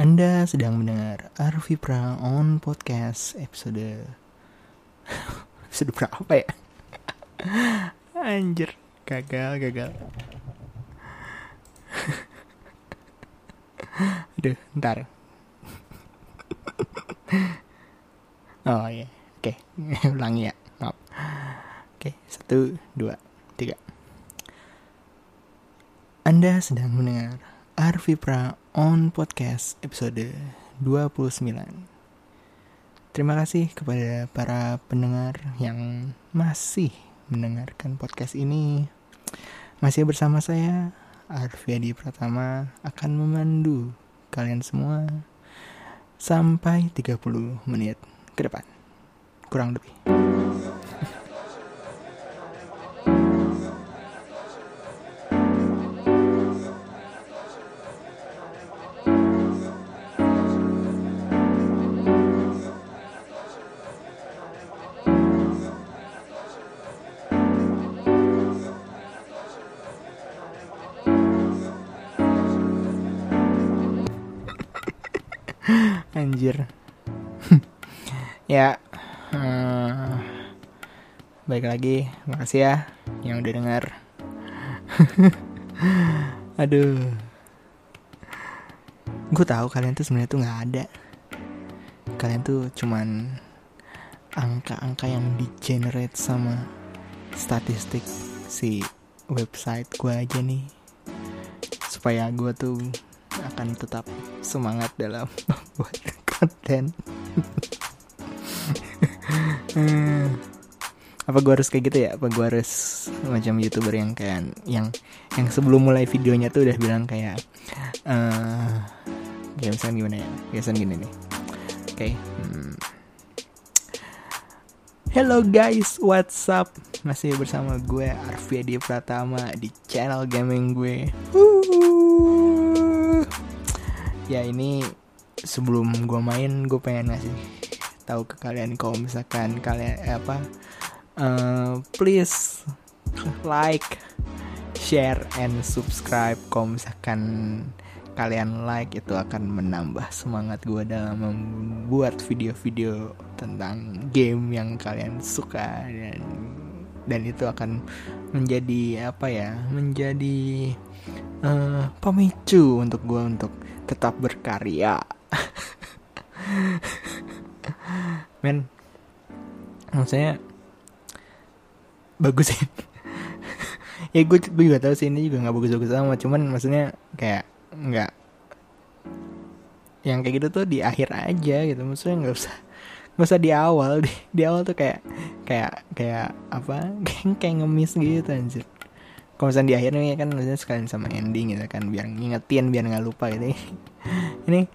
Anda sedang mendengar Arvi Pra on podcast episode episode berapa ya? Anjir, gagal, gagal. Aduh, ntar. oh iya, oke, ulangi ya, maaf. Oke, satu, dua, tiga. Anda sedang mendengar Arvi Pra on podcast episode 29. Terima kasih kepada para pendengar yang masih mendengarkan podcast ini. Masih bersama saya Arvi Adi Pratama akan memandu kalian semua sampai 30 menit ke depan. Kurang lebih. Anjir. ya. eh, baik lagi, makasih ya yang udah dengar. Aduh. Gue tahu kalian tuh sebenarnya tuh nggak ada. Kalian tuh cuman angka-angka yang di generate sama statistik si website gue aja nih supaya gue tuh akan tetap semangat dalam membuat konten. Apa gue harus kayak gitu ya? Apa gue harus macam youtuber yang kayak yang yang sebelum mulai videonya tuh udah bilang kayak eh kayak gimana ya? Biasanya gini nih. Oke. hmm. Hello guys, what's up? Masih bersama gue Arfi Adi Pratama di channel gaming gue. Wuh. Ya ini sebelum gue main gue pengen ngasih tahu ke kalian kalau misalkan kalian eh, apa eh, please like, share and subscribe. Kalau misalkan kalian like itu akan menambah semangat gue dalam membuat video-video tentang game yang kalian suka. Dan dan itu akan menjadi apa ya menjadi eh, pemicu untuk gue untuk tetap berkarya men maksudnya bagus sih. Ya gue juga tahu sih ini juga nggak bagus-bagus sama cuman maksudnya kayak nggak yang kayak gitu tuh di akhir aja gitu. Maksudnya nggak usah nggak usah di awal. Di, di awal tuh kayak kayak kayak apa? Kayak, kayak ngemis gitu anjir. Kalau misalnya di akhirnya kan maksudnya sekalian sama ending gitu kan. Biar ngingetin biar nggak lupa gitu. Ini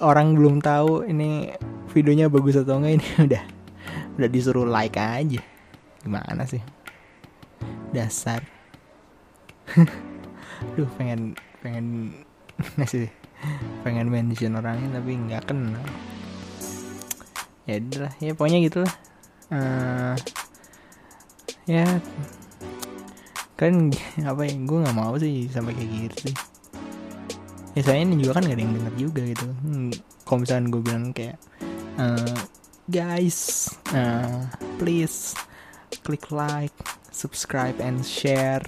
orang belum tahu ini videonya bagus atau enggak ini udah udah disuruh like aja. Gimana sih? Dasar. Duh pengen pengen ngasih pengen mention orangnya tapi nggak kenal. Ya udah ya pokoknya gitulah. Eh, ya kan apa ya gue nggak mau sih sampai kayak gitu. sih ya saya ini juga kan gak ada yang denger juga gitu. Hmm, kalau misalnya gue bilang kayak eh, guys eh, please klik like subscribe and share.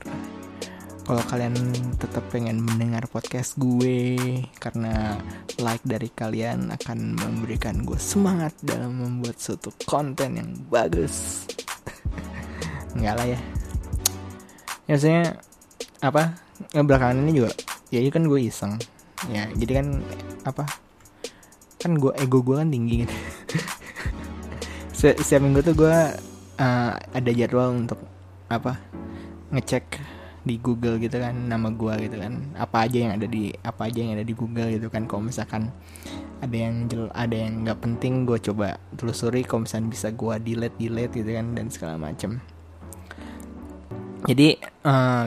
Kalau kalian tetap pengen mendengar podcast gue karena like dari kalian akan memberikan gue semangat dalam membuat suatu konten yang bagus. Enggak lah ya. Ya maksudnya apa? Ya, belakangan ini juga ya ini kan gue iseng ya jadi kan apa? Kan gue ego gue kan tinggi gitu Se- setiap minggu tuh gue eh, ada jadwal untuk apa? Ngecek di Google gitu kan nama gue gitu kan. Apa aja yang ada di apa aja yang ada di Google gitu kan. Kalau misalkan ada yang jel ada yang nggak penting gue coba telusuri. Kalau misalkan bisa gue delete delete gitu kan dan segala macem jadi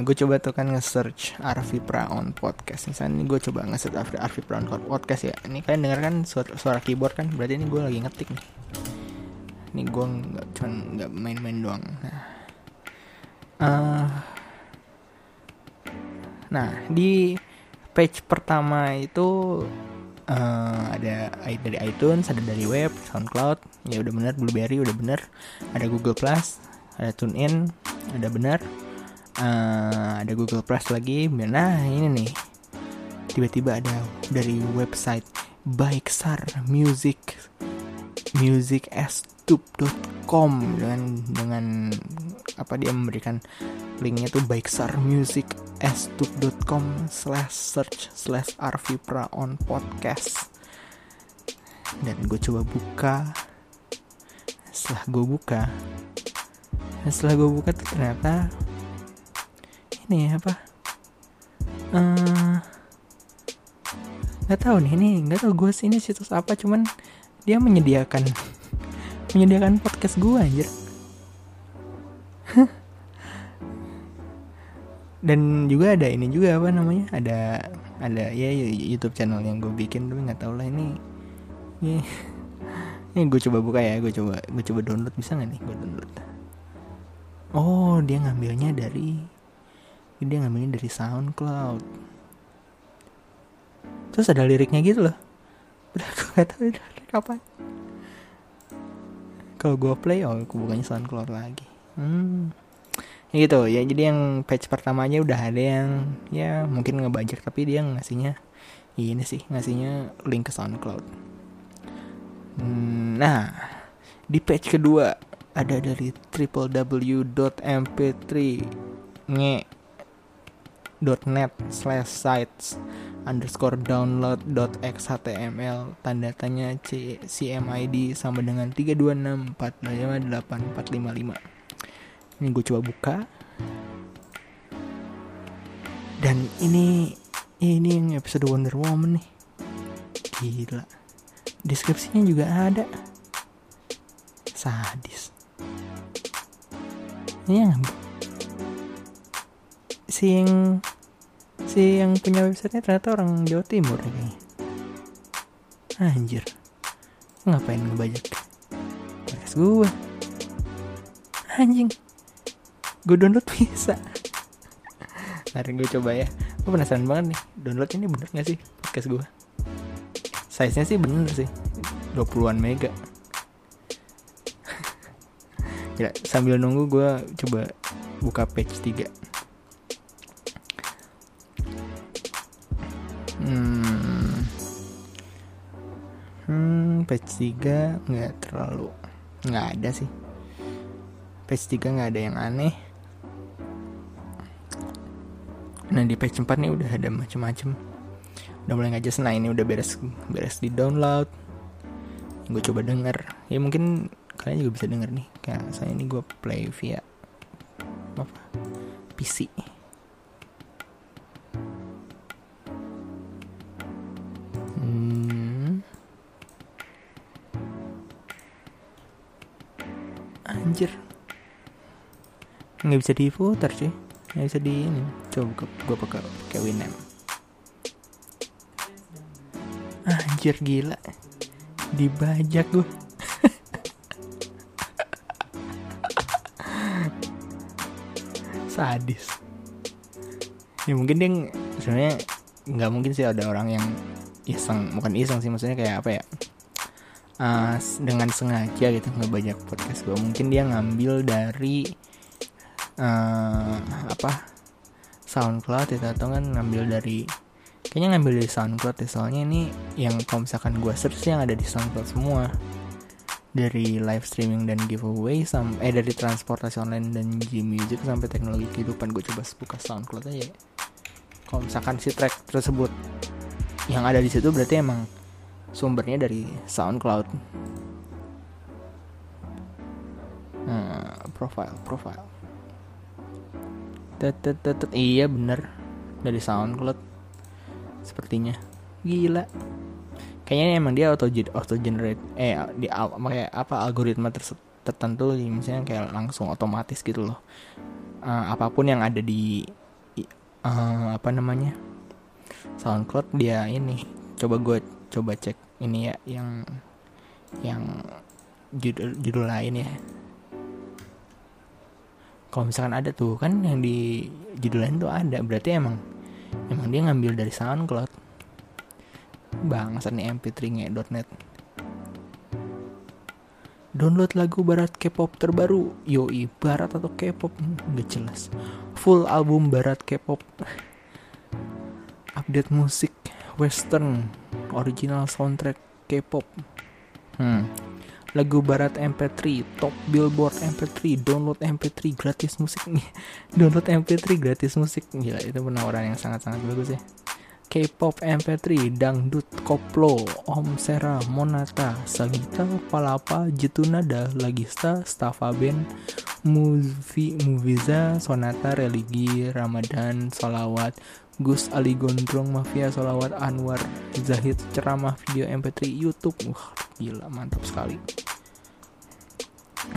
gue coba tuh kan nge-search Arfi Praon podcast. Misalnya ini gue coba nge-search Arfi, Arfi Praon podcast ya. Ini kalian denger kan suara, suara keyboard kan? Berarti ini gue lagi ngetik nih. Ini gue nggak cuman nggak main-main doang. Nah. Eh, nah di page pertama itu uh, ada dari iTunes ada dari web SoundCloud. Ya udah bener Blueberry udah bener. Ada Google Plus ada TuneIn ada bener uh, ada Google Plus lagi. Nah ini nih. Tiba-tiba ada dari website Baiksar Music musicstube.com dengan dengan apa dia memberikan linknya tuh baiksarmusicstube.com slash search slash arvipra on podcast. Dan gue coba buka. Setelah gue buka setelah gue buka ternyata ini apa? Uh, nggak tahu nih ini nggak tahu gue sih ini situs apa cuman dia menyediakan menyediakan podcast gue anjir. Dan juga ada ini juga apa namanya? Ada ada ya YouTube channel yang gue bikin tapi nggak tahu lah ini. Ini, ini gue coba buka ya gue coba gue coba download bisa nggak nih gue download? Oh dia ngambilnya dari dia ngambilnya dari SoundCloud. Terus ada liriknya gitu loh. Udah gue gak tahu kapan kalau gue play oh gue bukannya SoundCloud lagi. Hmm. Ya gitu ya jadi yang patch pertamanya udah ada yang ya mungkin ngebajak tapi dia ngasihnya ini sih ngasihnya link ke SoundCloud. Hmm, nah di patch kedua ada dari www.mp3nge.net slash sites underscore download dot xhtml tanda tanya c cmid sama dengan 326458455 ini gue coba buka. Dan ini ini yang episode Wonder Woman nih. Gila. Deskripsinya juga ada. Sadis. Ini yang si si yang punya websitenya ternyata orang Jawa Timur kayaknya. Anjir. Ngapain ngebajak? Podcast gue anjing. Gue download bisa. Ntar gue coba ya. Gue penasaran banget nih Download ini bener gak sih podcast gue Size nya sih bener sih. 20an mega. Ya sambil nunggu gue coba buka page 3 3 nggak terlalu nggak ada sih. PS3 nggak ada yang aneh. Nah di PS4 nih udah ada macem-macem. Udah mulai ngajar nah ini udah beres beres di download. Gue coba denger. Ya mungkin kalian juga bisa denger nih. Kayak saya ini gue play via apa? PC Anjir. Nggak bisa di filter sih nggak bisa di ini. Coba gue pakai pakai Winamp anjir gila. Dibajak gue sadis. Ya mungkin dia sebenarnya nggak mungkin sih ada orang yang iseng. Bukan iseng sih maksudnya kayak apa ya uh, dengan sengaja gitu ngebajak podcast gue mungkin dia ngambil dari uh, apa SoundCloud itu atau kan ngambil dari kayaknya ngambil dari SoundCloud ya. Soalnya ini yang kalau misalkan gue search yang ada di SoundCloud semua. Dari live streaming dan giveaway sampai eh dari transportasi online dan G music sampai teknologi kehidupan gue coba buka SoundCloud aja. Ya. kalau misalkan si track tersebut yang ada di situ berarti emang sumbernya dari SoundCloud. Hmm, profile profile. Tetetetet. Iya bener. Dari SoundCloud. Sepertinya. Gila. Kayaknya emang dia auto, auto generate Eh di kayak apa algoritma tertentu. Misalnya kayak langsung otomatis gitu loh. Uh, Apa pun yang ada di uh, Apa namanya SoundCloud dia ini. Coba gue coba cek ini ya Yang Yang judul, judul lain ya. Kalau misalkan ada tuh kan yang di judul lain tuh ada berarti emang emang dia ngambil dari SoundCloud. Bangsa nih mp3nge.net Download lagu barat K-pop terbaru. Yoi, barat atau K-pop? Hmm, Gak jelas. Full album barat K-pop. Update musik Western Original soundtrack K-pop Hmm lagu barat MP3, top billboard MP3, download MP3 gratis musik nih. download MP3 gratis musik. Gila, itu penawaran yang sangat-sangat bagus ya. K-pop MP3, dangdut, koplo, Om Sera, Monata, Sagita, Palapa, Jitunada, Lagista, Staffa Band, Movie, Moviza, Sonata, Religi, Ramadan, Solawat, Gus Ali Gondrong, Mafia, Solawat, Anwar, Zahid, Ceramah, Video MP3, YouTube. Wah, gila, mantap sekali.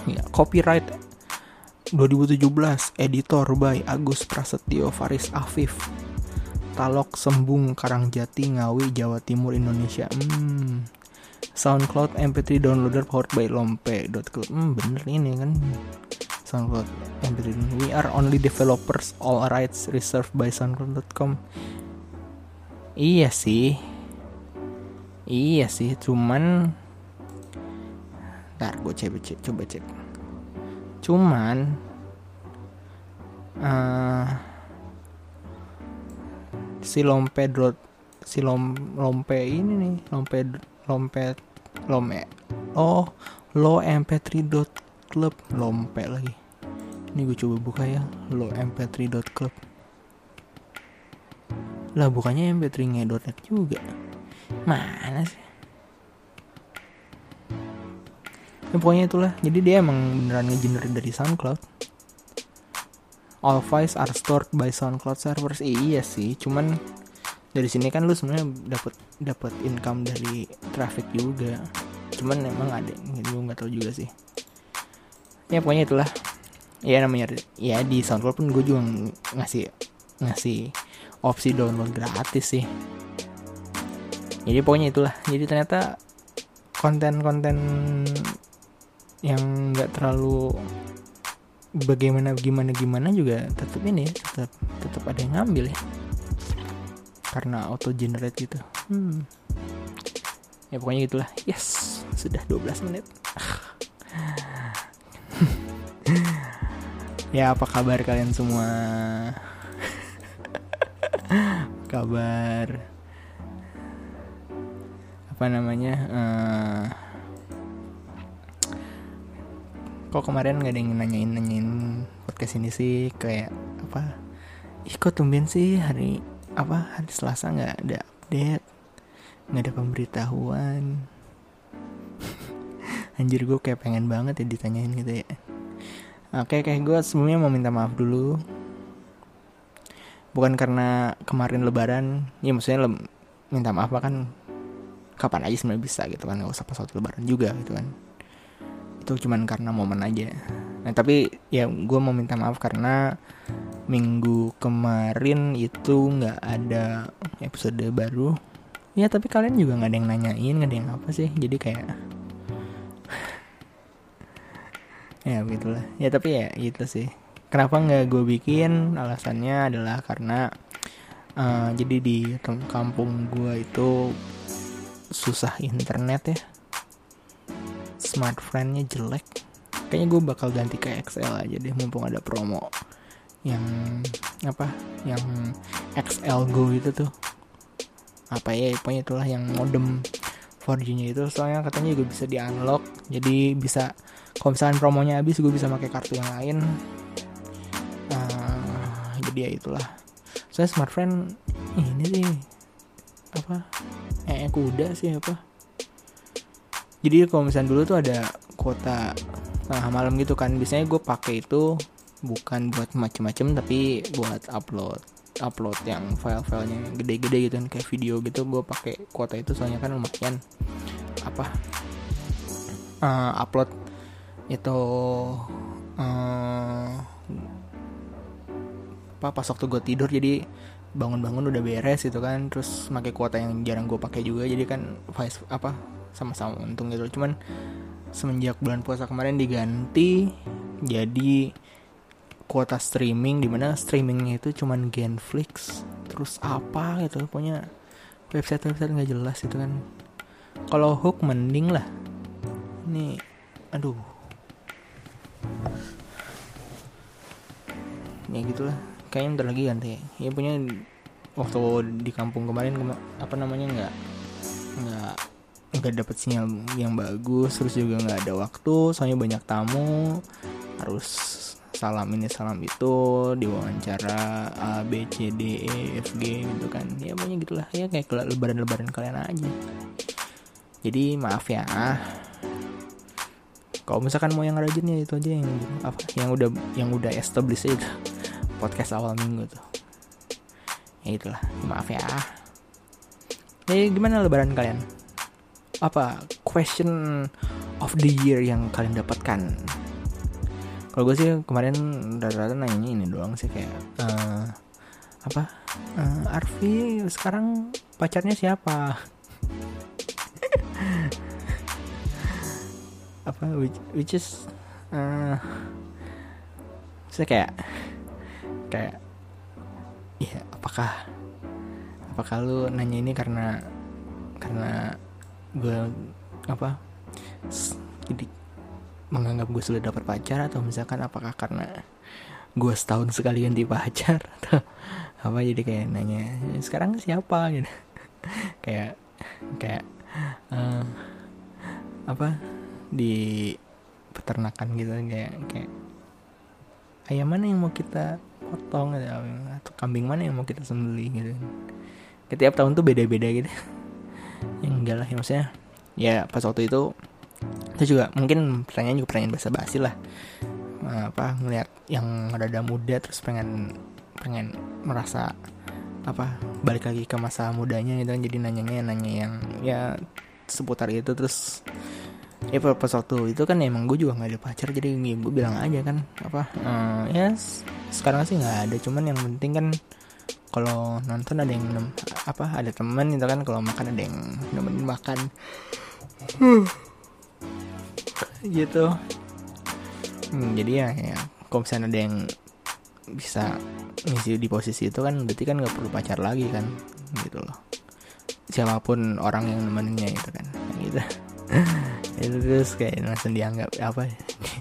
Ya, copyright 2017, editor by Agus Prasetyo Faris Afif. Talok Sembung Karangjati Ngawi Jawa Timur Indonesia hmm. SoundCloud MP3 downloader powered by lompe.club hmm, bener ini kan SoundCloud MP3 we are only developers. All rights reserved by soundcloud.com iya sih. Iya sih cuman ntar gue coba cek coba cek. Cuman uh, si lompe drot si lom lompe ini nih lompe lompe lompe oh lo mp3 dot club lompe lagi ini gue coba buka ya lo mp3 dot club. Lah bukannya mp3 net juga? Mana sih? Ya, pokoknya itulah. Jadi dia emang beneran ngegenerate dari SoundCloud. All files are stored by SoundCloud servers. Eh, iya sih cuman dari sini kan lu sebenarnya dapat dapat income dari traffic juga. Cuman emang ada gue nggak tahu juga sih. Ya pokoknya itulah ya namanya ya di SoundCloud pun gue juga ngasih ngasih opsi download gratis sih. Jadi pokoknya itulah. Jadi ternyata konten-konten yang nggak terlalu bagaimana gimana gimana juga tetap ini tetap tetap ada yang ngambil ya. Karena auto generate gitu. Hmm. ya pokoknya gitulah. Yes sudah 12 menit ya apa kabar kalian semua? Kabar? Apa namanya uh, kok kemarin gak ada yang nanyain nanyain podcast ini sih? Kayak apa? Ih kok tumben sih hari apa hari Selasa nggak ada update? Nggak ada pemberitahuan. Anjir gue kayak pengen banget ya ditanyain gitu ya oke kayak gue sebelumnya mau minta maaf dulu. Bukan karena kemarin lebaran. Ya maksudnya le minta maaf kan kapan aja sebenarnya bisa gitu kan. Nggak usah pas waktu lebaran juga gitu kan. Itu cuman karena momen aja. Nah tapi ya gue mau minta maaf karena minggu kemarin itu nggak ada episode baru. Ya tapi kalian juga nggak ada yang nanyain nggak ada yang apa sih. Jadi kayak ya begitulah. Ya tapi ya gitu sih. Kenapa nggak gue bikin? Alasannya adalah karena uh, jadi di kampung gue itu susah internet ya. Smartphone-nya jelek. Kayaknya gue bakal ganti ke XL aja deh mumpung ada promo yang apa yang XL Go itu tuh. Apa ya pokoknya itulah yang modem 4G nya itu. Soalnya katanya juga bisa di unlock jadi bisa kalau misalnya promonya habis gue bisa pakai kartu yang lain. Uh, jadi ya itulah. Saya smartphone ini sih apa eh kuda sih apa. Jadi kalau misalnya dulu tuh ada kuota tengah malam gitu kan biasanya gue pakai itu bukan buat macem-macem tapi buat upload upload yang file-filenya gede-gede gitu kan kayak video gitu gue pakai kuota itu soalnya kan lumayan apa uh, upload itu uh, apa pas waktu gue tidur jadi bangun-bangun udah beres gitu kan. Terus pakai kuota yang jarang gue pakai juga jadi kan vice apa sama-sama untung gitu. Cuman semenjak bulan puasa kemarin diganti jadi kuota streaming di mana streamingnya itu cuman Genflix terus apa gitu pokoknya website website nggak jelas itu kan. Kalau hook mending lah. Ini aduh ya gitulah. Kayaknya ntar lagi ganti. Ya punya waktu di kampung kemarin kema apa namanya nggak nggak nggak dapet sinyal yang bagus terus juga nggak ada waktu soalnya banyak tamu harus salam ini salam itu diwawancara A B C D E F G gitu kan. Ya pokoknya gitulah. Ya kayak lebaran-lebaran kalian aja. Jadi maaf ya kalau misalkan mau yang rajin ya itu aja yang apa yang udah yang udah established itu podcast awal minggu tuh. Ya itulah. Maaf ya. Jadi gimana lebaran kalian? Apa question of the year yang kalian dapatkan? Kalau gue sih kemarin rata-rata nanya ini doang sih kayak uh, apa uh, Arfi sekarang pacarnya siapa apa which, which is uh, saya kayak kayak ya apakah apakah lu nanya ini karena karena gue apa jadi menganggap gue sudah dapat pacar atau misalkan apakah karena gue setahun sekali ganti pacar atau apa jadi kayak nanya sekarang siapa? gitu. Kayak kayak uh, apa di peternakan gitu kayak kayak ayam mana yang mau kita potong gitu, atau kambing mana yang mau kita sembelih gitu. Setiap tahun tuh beda-beda gitu. Yang enggak lah ya maksudnya ya pas waktu itu itu juga mungkin pertanyaan juga pertanyaan bahasa basi lah. Apa ngelihat yang rada muda terus pengen pengen merasa apa balik lagi ke masa mudanya gitu kan. Jadi nanyanya nanya yang ya seputar itu terus ya pas waktu itu kan emang gue juga nggak ada pacar jadi gue bilang aja kan apa uh, ya sekarang sih nggak ada cuman yang penting kan kalau nonton ada yang apa ada temen itu kan kalau makan ada yang nemenin makan. Gitu. Hmm, jadi ya, ya kalau misalnya ada yang bisa ngisi di posisi itu kan berarti kan nggak perlu pacar lagi kan gitu loh. Siapa pun orang yang nemeninnya itu kan gitu itu terus kayak langsung dianggap apa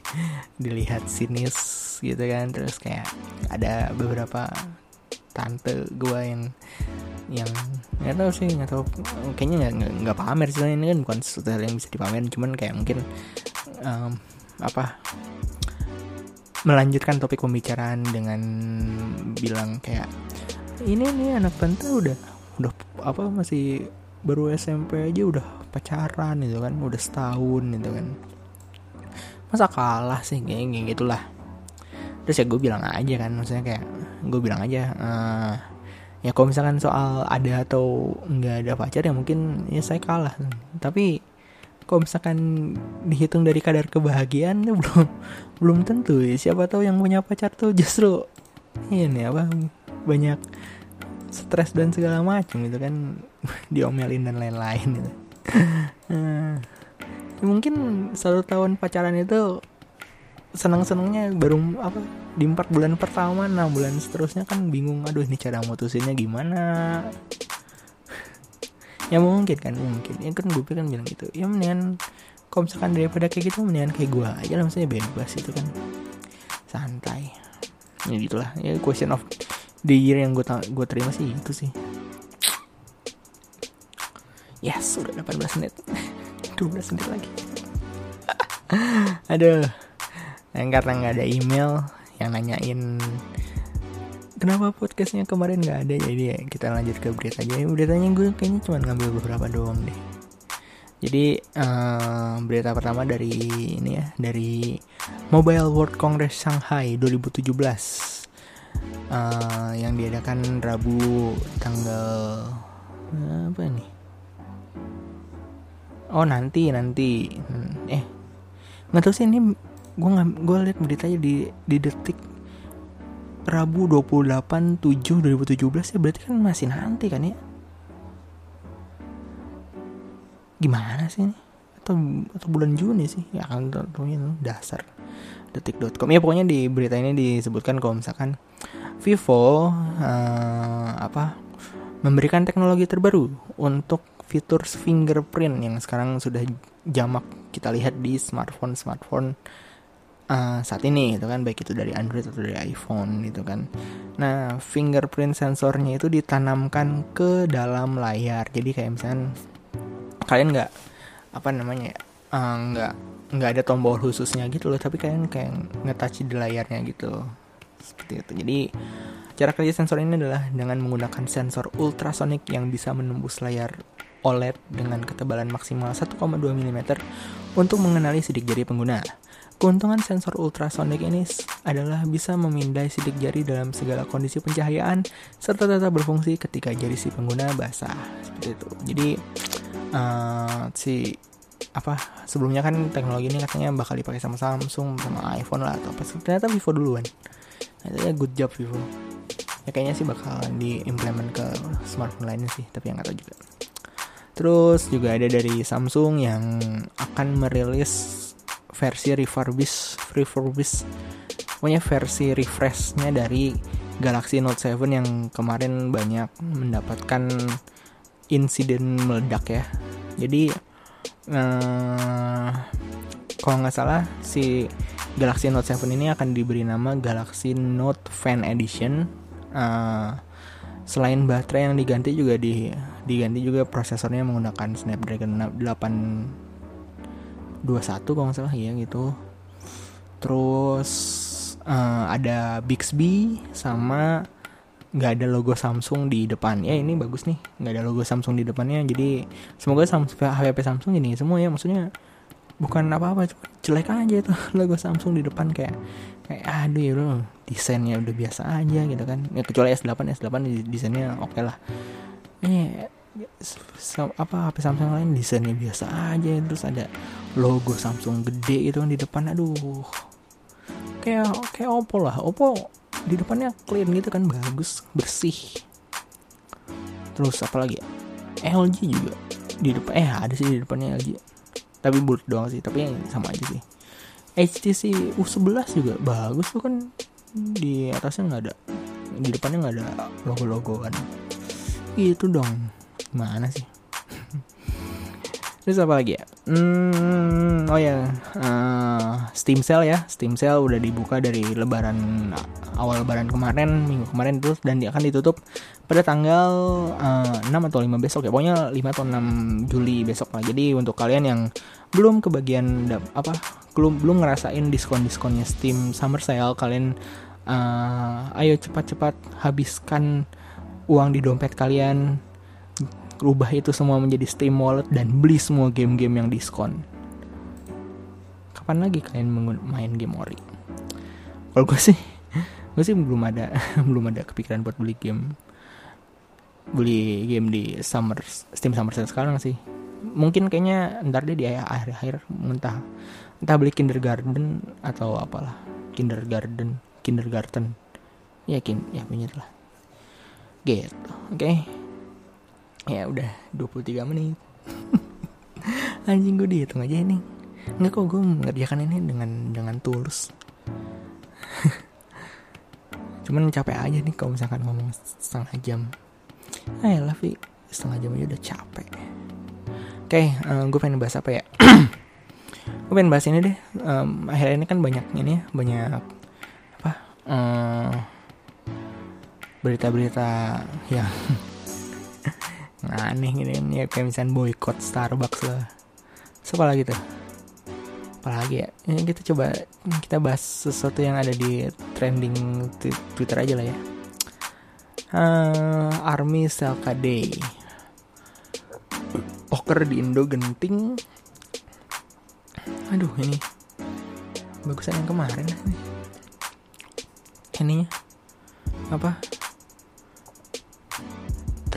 dilihat sinis gitu kan. Terus kayak ada beberapa tante gue yang yang nggak tahu sih nggak tahu. Kayaknya nggak nggak pamer sih. Ini kan bukan sesuatu yang bisa dipamerin. Cuman kayak mungkin um, apa melanjutkan topik pembicaraan dengan bilang kayak ini nih anak tante udah udah apa masih baru SMP aja udah pacaran gitu kan udah setahun gitu kan masa kalah sih kayak gitulah terus ya gue bilang aja kan maksudnya kayak gue bilang aja uh, ya kalau misalkan soal ada atau nggak ada pacar ya mungkin ya saya kalah tapi kalau misalkan dihitung dari kadar kebahagiaan ya belum belum tentu ya. siapa tahu yang punya pacar tuh justru ini apa banyak stres dan segala macam gitu kan diomelin dan lain-lain gitu. Uh, mungkin satu tahun pacaran itu senang-senangnya baru apa di empat bulan pertama enam bulan seterusnya kan bingung aduh ini cara mutusinnya gimana? Ya mungkin kan mungkin. Ya kan gue kan bilang gitu. Ya mendingan kalau misalkan daripada kayak gitu mendingan kayak gue aja lah maksudnya bebas itu kan. Santai. Ya gitulah. Ya question of the year yang gue gue terima sih itu sih yes sudah 18 menit. 12 menit lagi. Aduh. Yang karena nggak ada email yang nanyain kenapa podcastnya kemarin nggak ada? Jadi ya kita lanjut ke berita aja. Beritanya gue kayaknya cuma ngambil beberapa doang deh. Jadi uh, berita pertama dari ini ya dari Mobile World Congress Shanghai 2017 uh, eh, yang diadakan Rabu tanggal uh, apa ini oh nanti nanti. Eh nggak tahu sih ini gue nggak gue liat beritanya di di detik Rabu 28 7 2017 ya berarti kan masih nanti kan ya? Gimana sih ini? Atau atau bulan Juni sih? Ya kan dasar detik.com ya pokoknya di berita ini disebutkan kalau misalkan Vivo uh, apa memberikan teknologi terbaru untuk fitur fingerprint yang sekarang sudah jamak kita lihat di smartphone smartphone uh, saat ini itu kan. Baik itu dari Android atau dari iPhone gitu kan. Nah fingerprint sensornya itu ditanamkan ke dalam layar. Jadi kayak misalnya kalian nggak apa namanya uh, nggak nggak ada tombol khususnya gitu loh. Tapi kalian kayak ngetouch di layarnya gitu. Seperti itu. Jadi cara kerja sensor ini adalah dengan menggunakan sensor ultrasonic yang bisa menembus layar OLED dengan ketebalan maksimal 1,2 mm untuk mengenali sidik jari pengguna. Keuntungan sensor ultrasonic ini adalah bisa memindai sidik jari dalam segala kondisi pencahayaan serta tetap berfungsi ketika jari si pengguna basah. Seperti itu. Jadi uh, si apa sebelumnya kan teknologi ini katanya bakal dipakai sama Samsung sama iPhone lah atau apa ternyata Vivo duluan. Nah, good job Vivo. Ya kayaknya sih bakal diimplement ke smartphone lainnya sih, tapi yang nggak tahu juga. Terus juga ada dari Samsung yang akan merilis versi refurbish, refurbish, pokoknya versi refreshnya dari Galaxy Note 7 yang kemarin banyak mendapatkan insiden meledak ya. Jadi eh, kalau nggak salah si Galaxy Note 7 ini akan diberi nama Galaxy Note Fan Edition. Uh, selain baterai yang diganti juga di diganti juga prosesornya menggunakan Snapdragon 821 kalau nggak salah ya gitu. Terus uh, ada Bixby sama nggak ada logo Samsung di depan. Ya ini bagus nih nggak ada logo Samsung di depannya. Jadi semoga Samsung HP Samsung ini semua ya. Maksudnya bukan apa-apa jelek aja itu logo Samsung di depan. Kayak kayak aduh ya bro desainnya udah biasa aja gitu kan. Ya, kecuali S8 S8 desainnya oke okay lah eh apa HP Samsung lain desainnya biasa aja. Terus ada logo Samsung gede itu kan di depan. Aduh. Kayak kayak Oppo lah. Oppo di depannya clean gitu kan bagus bersih. Terus apa lagi LG juga di depan eh ada sih di depannya LG tapi bulat doang sih tapi sama aja sih. HTC U11 juga bagus tuh kan. Di atasnya nggak ada di depannya nggak ada logo-logo kan itu dong. Mana sih? Terus apa lagi ya? Hmm, oh ya uh, Steam Sale ya. Steam Sale udah dibuka dari Lebaran awal Lebaran kemarin minggu kemarin terus dan dia akan ditutup pada tanggal uh, eh, 6 atau 5 besok ya. Pokoknya 5 atau 6 Juli besok lah. Jadi untuk kalian yang belum kebagian apa belum belum ngerasain diskon diskonnya Steam Summer Sale kalian uh, ayo cepat-cepat habiskan uang di dompet kalian rubah itu semua menjadi Steam Wallet dan beli semua game-game yang diskon. Kapan lagi kalian main game ori? Kalau gue sih gue sih belum ada belum ada kepikiran buat beli game beli game di summer Steam Summer Sale sekarang sih. Mungkin kayaknya ntar deh di akhir-akhir entah entah beli kindergarten atau apalah kindergarten kindergarten. Ya kin ya punya lah gitu oke. Okay. ya udah 23 menit. Anjing gue dihitung aja ini. Nggak kok gue mengerjakan ini dengan dengan tulus. Cuman capek aja nih kalau misalkan ngomong setengah jam. Ayolah Vi setengah jam aja udah capek. Okay, uh, eh, gue pengen bahas apa ya? Gue pengen bahas ini deh. Um, akhir ini kan banyak ini ya banyak apa uh, berita-berita yang aneh gini kan ya kayak misalnya boykot Starbucks lah. Siapa lagi tuh? Apalagi ya? Ini kita coba kita bahas sesuatu yang ada di trending Twitter aja lah ya. Uh, Army Selka Day. Poker di Indo genting. Aduh ini bagusan yang kemarin. Ininya? Apa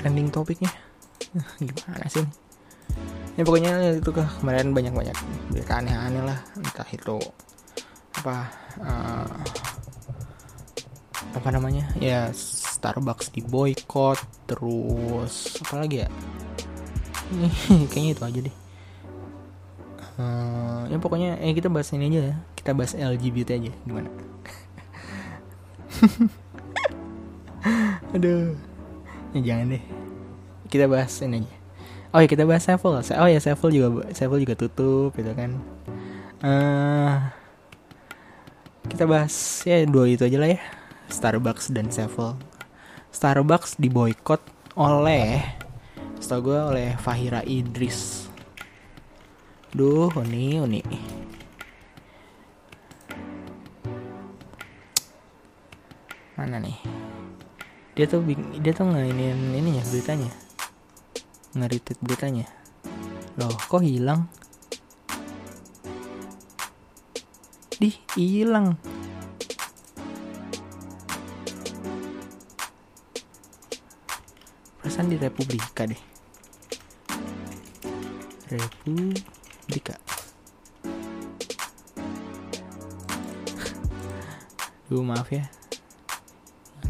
trending topiknya. Gimana sih ya pokoknya itu ke kemarin banyak banyak berita aneh-aneh lah. Entah itu apa uh, apa namanya? Ya Starbucks di boykot terus apa lagi ya? Kayaknya itu aja deh. Uh, ya pokoknya eh kita bahas ini aja ya. Kita bahas LGBT aja gimana? Aduh. Ya jangan deh kita bahas ini aja. Oh ya kita bahas Sevel oh ya Sevel juga Sevel juga tutup gitu kan. Uh, kita bahas ya dua itu aja lah ya. Starbucks dan Sevel Starbucks diboykot oleh setahu gue oleh Fahira Idris. Duh uni uni. Mana nih? Dia tuh dia tuh ngainin ini ya beritanya ngeritik beritanya. Loh kok hilang? Di hilang. Perasaan di Republika deh. Republika. Duh maaf ya.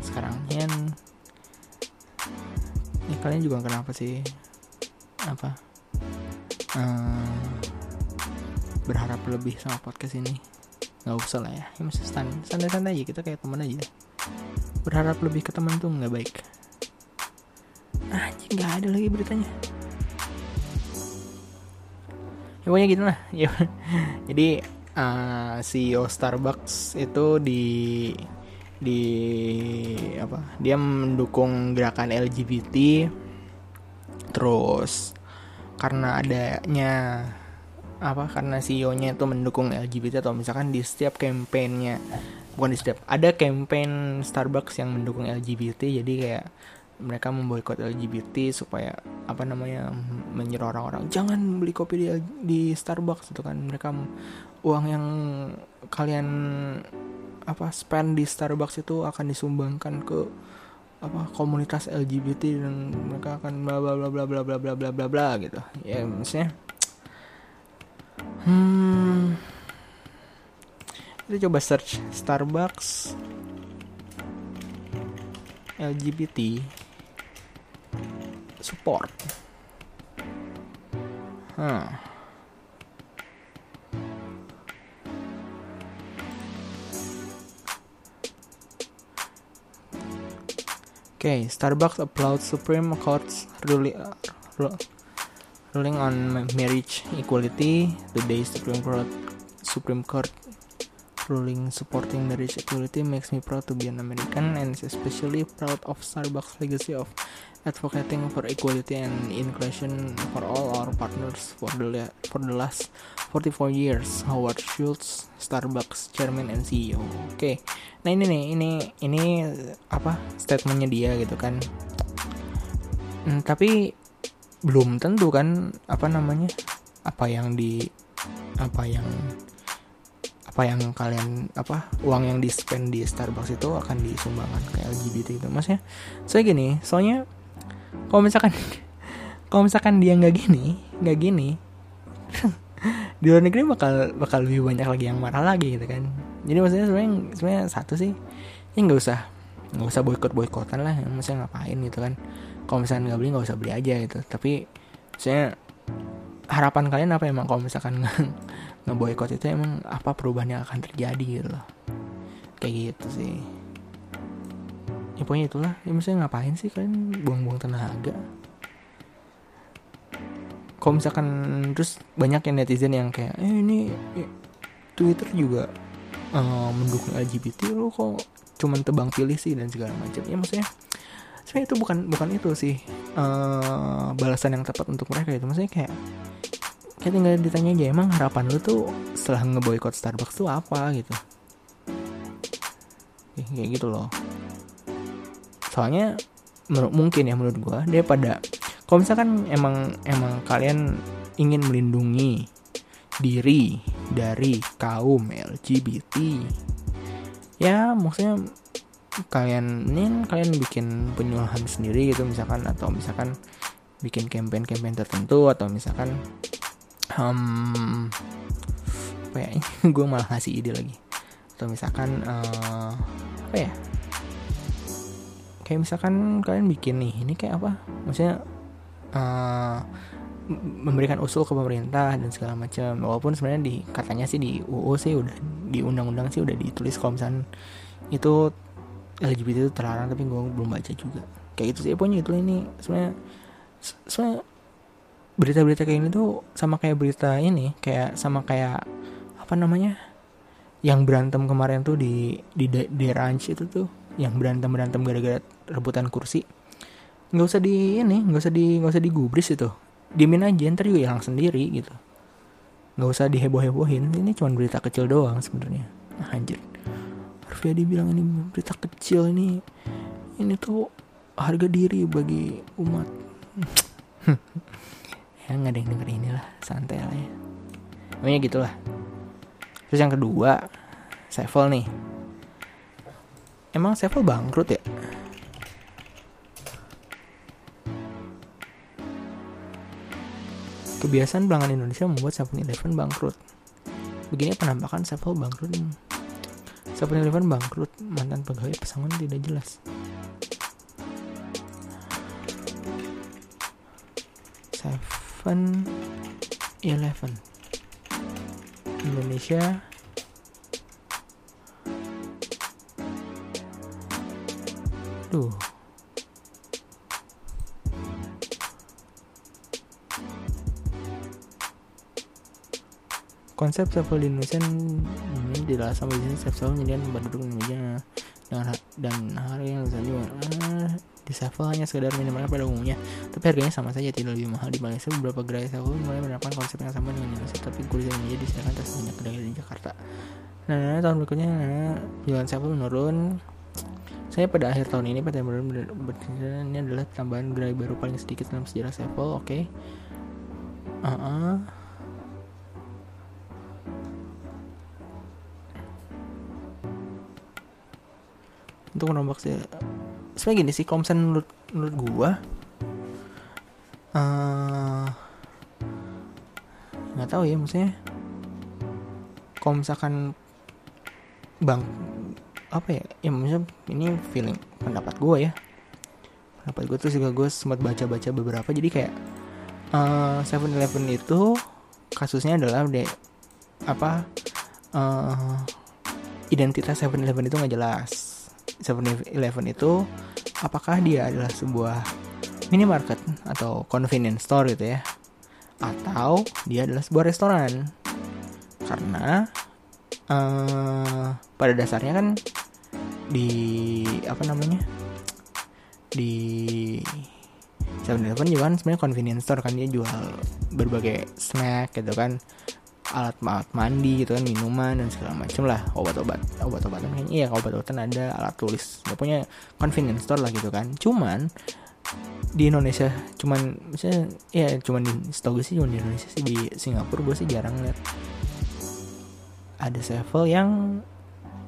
Sekarang ini kalian juga kenapa sih apa? Uh, berharap lebih sama podcast ini. Nggak usah lah ya, ya masih stand santai santai aja. Kita kayak teman aja. Berharap lebih ke teman tuh nggak baik. Anjing nggak ada lagi beritanya. Ya pokoknya gitu lah. Ya. Jadi uh, CEO Starbucks itu di di apa? Dia mendukung gerakan LGBT terus karena adanya apa karena CEO-nya itu mendukung LGBT atau misalkan di setiap kampanyenya bukan di setiap ada campaign Starbucks yang mendukung LGBT jadi kayak mereka memboikot LGBT supaya apa namanya menyuruh orang-orang. Jangan beli kopi di, di Starbucks itu kan. Mereka uang yang kalian apa spend di Starbucks itu akan disumbangkan ke apa komunitas LGBT dan mereka akan bla bla bla bla bla bla bla bla bla bla gitu ya maksudnya hmm kita coba search Starbucks LGBT support huh. Okay, Starbucks applauds Supreme Court's ruling, ruling on marriage equality. Today, Supreme Court Supreme Court ruling supporting marriage equality makes me proud to be an American and especially proud of Starbucks' legacy of advocating for equality and inclusion for all our partners for the for the last 44 years. Howard Schultz, Starbucks chairman and CEO. Oke, okay. nah ini nih, ini ini apa statementnya dia gitu kan. Hmm, tapi belum tentu kan apa namanya apa yang di apa yang apa yang kalian apa uang yang di spend di Starbucks itu akan disumbangkan ke LGBT itu maksudnya saya gini soalnya kalau misalkan kalau misalkan dia nggak gini nggak gini di luar negeri bakal bakal lebih banyak lagi yang marah lagi gitu kan? Jadi maksudnya sebenarnya sebenarnya satu sih ya nggak usah nggak usah boykot boykotan lah maksudnya ngapain gitu kan? Kalau misalkan nggak beli nggak usah beli aja gitu. Tapi saya harapan kalian apa emang kalau misalkan ngeboikot itu emang apa perubahan yang akan terjadi gitu loh? Kayak gitu sih. Ya pokoknya itulah. Ya misalnya ngapain sih kalian buang-buang tenaga? Kalau misalkan terus banyak yang netizen yang kayak eh ini Twitter juga uh, mendukung LGBT lo kok cuman tebang pilih sih dan segala macam. Ya maksudnya sebenarnya itu bukan bukan itu sih uh, balasan yang tepat untuk mereka itu. Maksudnya kayak kayak tinggal ditanya aja emang harapan lu tuh setelah ngeboikot Starbucks tuh apa? gitu. Kayak gitu loh. Soalnya mungkin ya menurut gue daripada kalau misalkan emang emang kalian ingin melindungi diri dari kaum LGBT ya maksudnya kalian ini kalian bikin penyuluhan sendiri gitu misalkan atau misalkan bikin campaign-campaign tertentu atau misalkan um, apa ya gue malah ngasih ide lagi. Atau misalkan uh, apa ya kayak misalkan kalian bikin nih ini kayak apa? Maksudnya uh, memberikan usul ke pemerintah dan segala macam. Walaupun sebenarnya di katanya sih di UU sih udah di undang-undang sih udah ditulis kalau misalnya itu LGBT itu terlarang tapi gue belum baca juga. Kayak gitu sih pokoknya itu ini. Sebenarnya so berita-berita kayak ini tuh sama kayak berita ini kayak sama kayak apa namanya yang berantem kemarin tuh di di di ranch itu tuh yang berantem berantem gara-gara rebutan kursi. Nggak usah di ini nggak usah di nggak usah digubris itu. Dimin aja ntar juga hilang sendiri gitu. Nggak usah diheboh hebohin ini cuma berita kecil doang sebenarnya. Anjir Arfiadi bilang ini berita kecil ini ini tuh harga diri bagi umat. Ya nggak ada yang denger inilah santai lah ya. Pokoknya gitulah. Terus yang kedua Sevel nih. Emang Sevel bangkrut ya? Kebiasaan pelanggan Indonesia membuat 7-Eleven bangkrut. Begini penampakan Sevel bangkrut. 7-Eleven bangkrut, mantan pegawai pesangon tidak jelas. Seven Eleven. Indonesia. Duh Konsep travel di Indonesia ini adalah sama jenis travel menyediakan tempat duduk dan meja. Dengan dan harga yang bisa uh, di travel hanya sekedar minimal pada umumnya. Tapi harganya sama saja tidak lebih mahal. Di Malaysia beberapa gerai travel mulai menerapkan konsep yang sama dengan Indonesia tapi kursi dan meja disediakan atas banyak kedai di Jakarta. Nah, nah, tahun berikutnya nah, jualan travel menurun. Saya pada akhir tahun ini pada ini adalah tambahan gerai baru paling sedikit dalam sejarah travel oke. -uh. Untuk merombak sih. Sebenarnya gini sih misalnya menurut menurut gua eh, nggak uh, tahu ya maksudnya kalau misalkan bang apa ya ya maksudnya ini feeling pendapat gua ya. Pendapat gue tuh juga gue sempat baca-baca beberapa jadi kayak eh, Seven uh, Eleven itu kasusnya adalah de apa uh, identitas Seven Eleven itu nggak jelas 7-Eleven itu apakah dia adalah sebuah minimarket atau convenience store gitu ya? Atau dia adalah sebuah restoran? Karena uh, pada dasarnya kan di apa namanya? Di 7-Eleven juga kan sebenarnya convenience store kan dia jual berbagai snack gitu kan alat alat mandi gitu kan minuman dan segala macam lah obat-obat obat-obatan kan iya obat-obatan ada alat tulis dia punya convenience store lah gitu kan. Cuman di Indonesia cuman misalnya ya cuman di gue sih cuman di Indonesia sih di Singapura gue sih jarang lihat. Ada sevel yang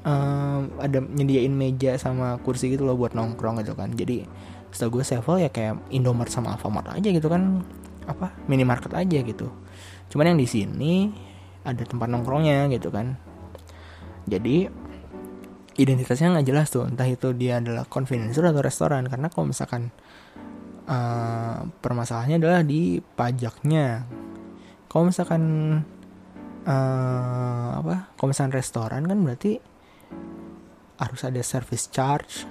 um, ada nyediain meja sama kursi gitu loh buat nongkrong gitu kan. Jadi setahu gue sevel ya kayak Indomaret sama Alfamart aja gitu kan apa minimarket aja gitu. Cuman yang di sini ada tempat nongkrongnya gitu kan. Jadi identitasnya nggak jelas tuh entah itu dia adalah convenience store atau restoran. Karena kalau misalkan uh, permasalahannya adalah di pajaknya. Kalau misalkan uh, apa kalau misalkan restoran kan berarti harus ada service charge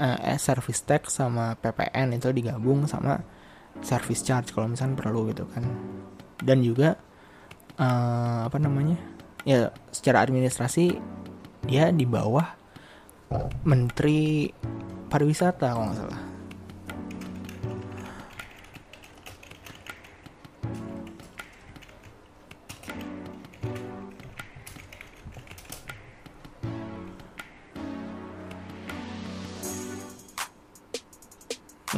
eh service tax sama PPN itu digabung sama service charge kalau misalkan perlu gitu kan. Dan juga uh, apa namanya? Ya secara administrasi dia di bawah menteri pariwisata kalau nggak salah.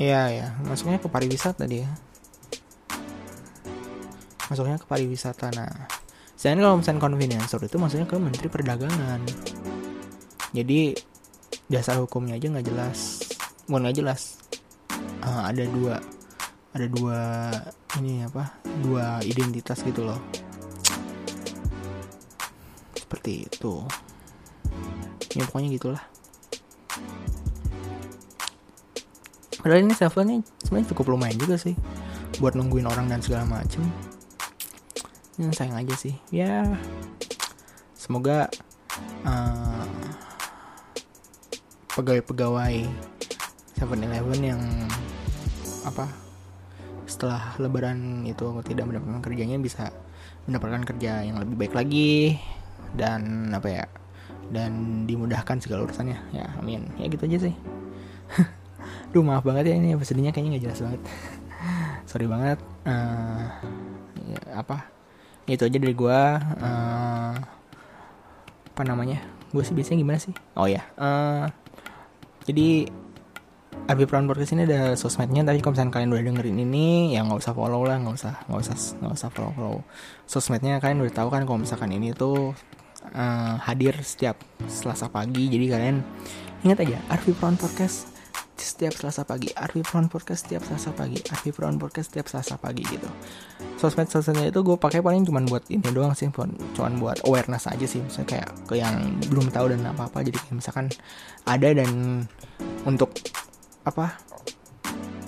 Iya ya, masuknya ke pariwisata dia masuknya ke pariwisata. Nah saya kalau misalnya convenience store itu maksudnya ke menteri perdagangan. Jadi dasar hukumnya aja nggak jelas. Bukan nggak jelas. Uh, ada dua ada dua ini apa? Dua identitas gitu loh. Seperti itu. Ya pokoknya gitulah. Padahal ini servernya sebenarnya cukup lumayan juga sih buat nungguin orang dan segala macem ya, sayang aja sih. Ya. Semoga uh, pegawai-pegawai 7-Eleven yang apa setelah lebaran itu tidak mendapatkan kerjanya bisa mendapatkan kerja yang lebih baik lagi dan apa ya dan dimudahkan segala urusannya. Ya amin. Ya gitu aja sih. Duh maaf banget ya ini episodenya kayaknya nggak jelas banget. Sorry banget. Uh, ya, apa itu aja dari gue uh, apa namanya? Gue sih biasanya gimana sih? Oh ya uh, jadi Arbi Prawn Podcast ini ada sosmednya tapi kalau misalnya kalian udah dengerin ini ya nggak usah follow lah nggak usah nggak usah nggak usah follow follow sosmednya. Kalian udah tahu kan kalau misalkan ini tuh uh, hadir setiap Selasa pagi. Jadi kalian ingat aja Arbi Prawn Podcast setiap Selasa pagi Arvi Prawn Podcast setiap Selasa pagi Arvi Prawn Podcast setiap Selasa pagi gitu. Sosmed sosmednya itu gue pakai paling cuma buat ini doang sih cuma buat awareness aja sih misalnya kayak ke yang belum tahu dan apa apa jadi kayak misalkan ada dan untuk apa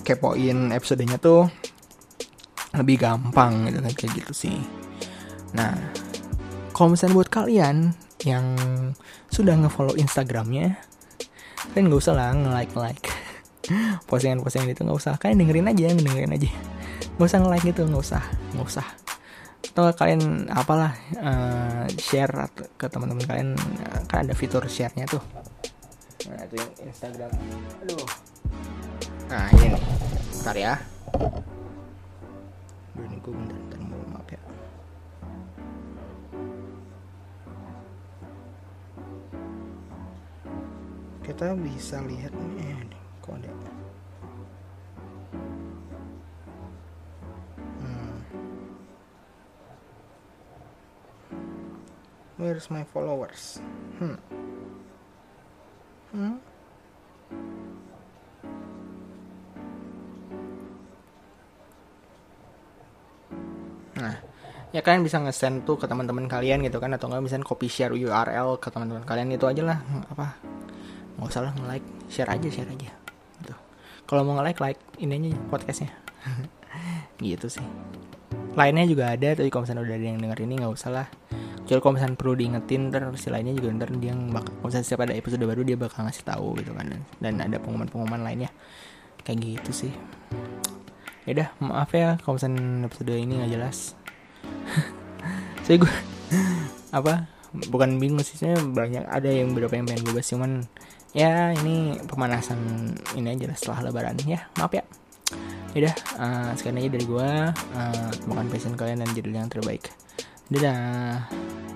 kepoin episodenya tuh lebih gampang gitu kan kayak gitu sih. Nah kalau misalnya buat kalian yang sudah ngefollow Instagramnya kalian nggak usah lah nge-like like postingan-postingan itu nggak usah. Kalian dengerin aja dengerin aja. Nggak usah nge-like gitu nggak usah nggak usah. Atau kalian apalah uh, share ke teman-teman kalian kan ada fitur share-nya tuh. Nah itu yang Instagram. Aduh. Nah ini. Ntar ya. Duh, ini bentar, bentar kita bisa lihat nih eh, kode hmm. where's my followers? Hmm. Hmm? Nah, ya kalian bisa nge-send tuh ke teman-teman kalian gitu kan atau enggak misalnya copy share URL ke teman-teman kalian itu aja lah apa nggak usah lah nge-like share aja share aja. Gitu. Kalau mau nge-like like ini aja podcastnya. Gitu sih. Lainnya juga ada tapi kalau misalnya udah ada yang denger ini nggak usah lah. Jadi kalau misalnya perlu diingetin ntar si lainnya juga ntar dia bakal kalau misalnya setiap ada episode baru dia bakal ngasih tahu gitu kan. Dan, dan ada pengumuman-pengumuman lainnya. Kayak gitu sih. Ya udah maaf ya kalau misalnya episode ini nggak jelas. Saya gue apa? Bukan bingung sih banyak ada yang beberapa yang pengen gue bahas cuman ya ini pemanasan ini aja lah setelah lebaran ya. Maaf ya. Udah uh, sekian aja dari gue uh, temukan passion kalian dan judul yang terbaik. Dadah